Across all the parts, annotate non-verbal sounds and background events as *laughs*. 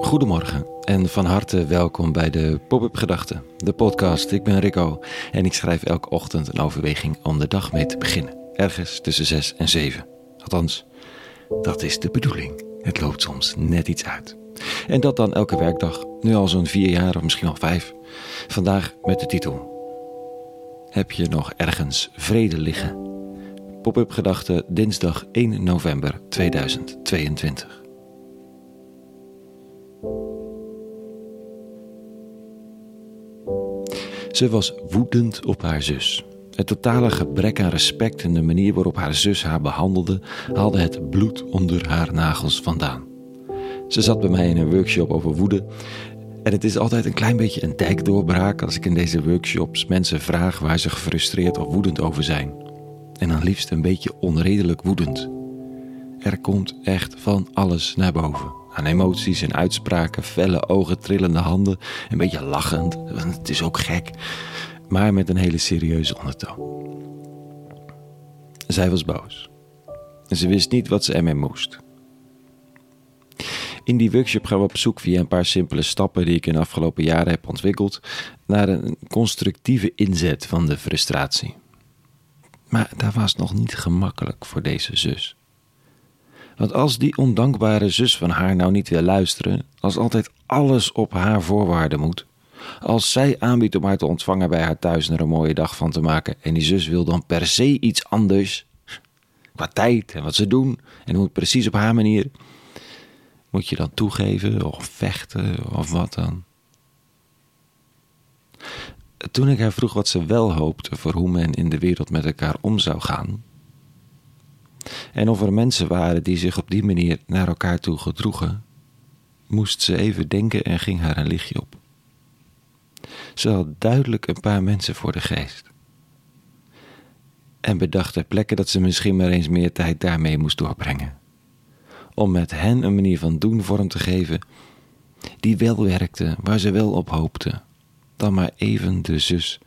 Goedemorgen en van harte welkom bij de Pop-up Gedachten, de podcast. Ik ben Rico en ik schrijf elke ochtend een overweging om de dag mee te beginnen. Ergens tussen 6 en 7. Althans, dat is de bedoeling. Het loopt soms net iets uit. En dat dan elke werkdag, nu al zo'n vier jaar of misschien al vijf. Vandaag met de titel: Heb je nog ergens vrede liggen? Pop-up Gedachten, dinsdag 1 november 2022. Ze was woedend op haar zus. Het totale gebrek aan respect en de manier waarop haar zus haar behandelde, haalde het bloed onder haar nagels vandaan. Ze zat bij mij in een workshop over woede. En het is altijd een klein beetje een dijkdoorbraak als ik in deze workshops mensen vraag waar ze gefrustreerd of woedend over zijn. En dan liefst een beetje onredelijk woedend. Er komt echt van alles naar boven. Aan emoties en uitspraken, felle ogen, trillende handen, een beetje lachend, want het is ook gek, maar met een hele serieuze ondertoon. Zij was boos. Ze wist niet wat ze ermee moest. In die workshop gaan we op zoek via een paar simpele stappen die ik in de afgelopen jaren heb ontwikkeld naar een constructieve inzet van de frustratie. Maar dat was nog niet gemakkelijk voor deze zus. Want als die ondankbare zus van haar nou niet wil luisteren, als altijd alles op haar voorwaarden moet, als zij aanbiedt om haar te ontvangen bij haar thuis en er een mooie dag van te maken, en die zus wil dan per se iets anders, qua tijd en wat ze doen, en het precies op haar manier, moet je dan toegeven of vechten of wat dan? Toen ik haar vroeg wat ze wel hoopte voor hoe men in de wereld met elkaar om zou gaan, en of er mensen waren die zich op die manier naar elkaar toe gedroegen, moest ze even denken en ging haar een lichtje op. Ze had duidelijk een paar mensen voor de geest. En bedacht ter plekke dat ze misschien maar eens meer tijd daarmee moest doorbrengen. Om met hen een manier van doen vorm te geven die wel werkte, waar ze wel op hoopte, dan maar even de zus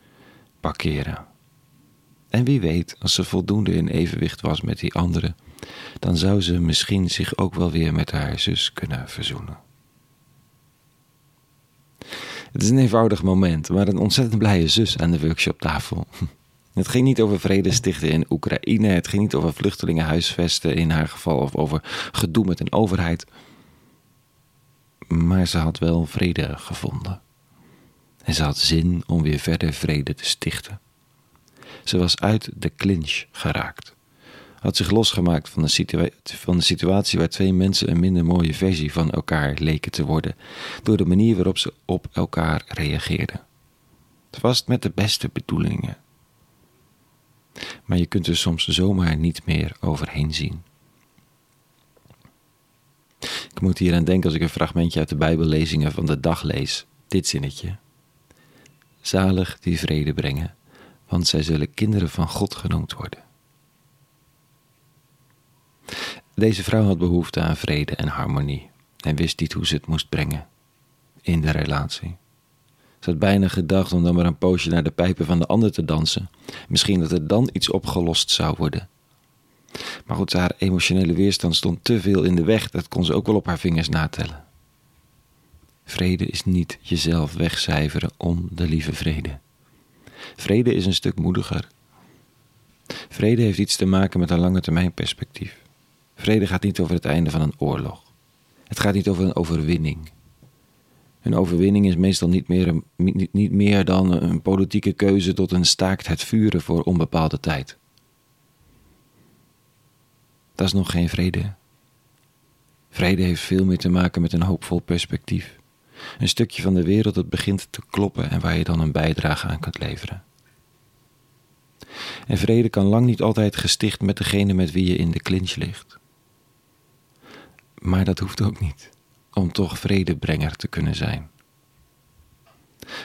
parkeren. En wie weet, als ze voldoende in evenwicht was met die andere, dan zou ze misschien zich ook wel weer met haar zus kunnen verzoenen. Het is een eenvoudig moment, maar een ontzettend blije zus aan de workshoptafel. *laughs* Het ging niet over vrede stichten in Oekraïne, het ging niet over vluchtelingen huisvesten in haar geval of over gedoe met een overheid. Maar ze had wel vrede gevonden. En ze had zin om weer verder vrede te stichten. Ze was uit de clinch geraakt. Had zich losgemaakt van de, van de situatie waar twee mensen een minder mooie versie van elkaar leken te worden, door de manier waarop ze op elkaar reageerden. Het was met de beste bedoelingen. Maar je kunt er soms zomaar niet meer overheen zien. Ik moet hier aan denken als ik een fragmentje uit de Bijbellezingen van de dag lees. Dit zinnetje. Zalig die vrede brengen, want zij zullen kinderen van God genoemd worden. Deze vrouw had behoefte aan vrede en harmonie en wist niet hoe ze het moest brengen in de relatie. Ze had bijna gedacht om dan maar een poosje naar de pijpen van de ander te dansen. Misschien dat er dan iets opgelost zou worden. Maar goed, haar emotionele weerstand stond te veel in de weg, dat kon ze ook wel op haar vingers natellen. Vrede is niet jezelf wegcijferen om de lieve vrede. Vrede is een stuk moediger. Vrede heeft iets te maken met een lange termijn perspectief. Vrede gaat niet over het einde van een oorlog. Het gaat niet over een overwinning. Een overwinning is meestal niet meer, een, niet, niet meer dan een politieke keuze tot een staakt het vuren voor onbepaalde tijd. Dat is nog geen vrede. Vrede heeft veel meer te maken met een hoopvol perspectief. Een stukje van de wereld dat begint te kloppen en waar je dan een bijdrage aan kunt leveren. En vrede kan lang niet altijd gesticht met degene met wie je in de clinch ligt. Maar dat hoeft ook niet, om toch vredebrenger te kunnen zijn.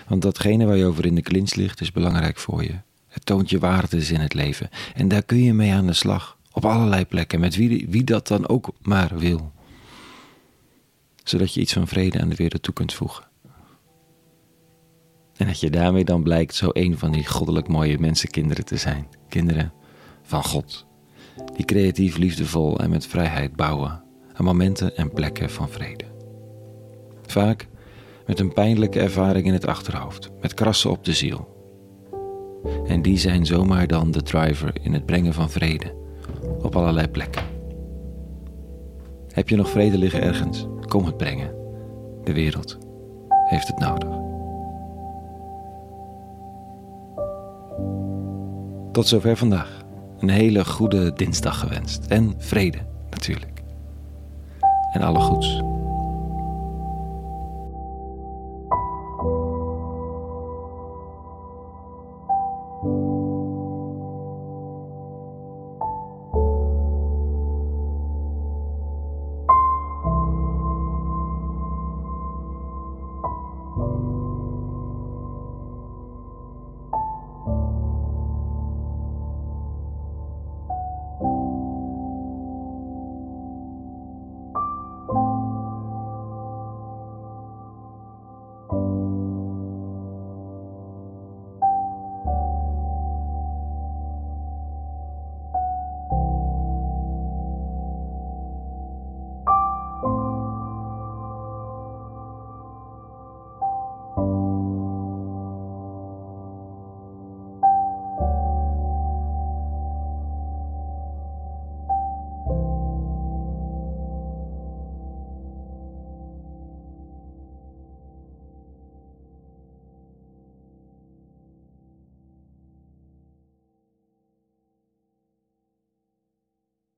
Want datgene waar je over in de clinch ligt is belangrijk voor je. Het toont je waardes in het leven. En daar kun je mee aan de slag. Op allerlei plekken, met wie, wie dat dan ook maar wil. Zodat je iets van vrede aan de wereld toe kunt voegen. En dat je daarmee dan blijkt zo een van die goddelijk mooie mensenkinderen te zijn. Kinderen van God. Die creatief, liefdevol en met vrijheid bouwen aan momenten en plekken van vrede. Vaak met een pijnlijke ervaring in het achterhoofd, met krassen op de ziel. En die zijn zomaar dan de driver in het brengen van vrede op allerlei plekken. Heb je nog vrede liggen ergens? Kom het brengen. De wereld heeft het nodig. Tot zover vandaag. Een hele goede dinsdag gewenst. En vrede natuurlijk. En alle goeds.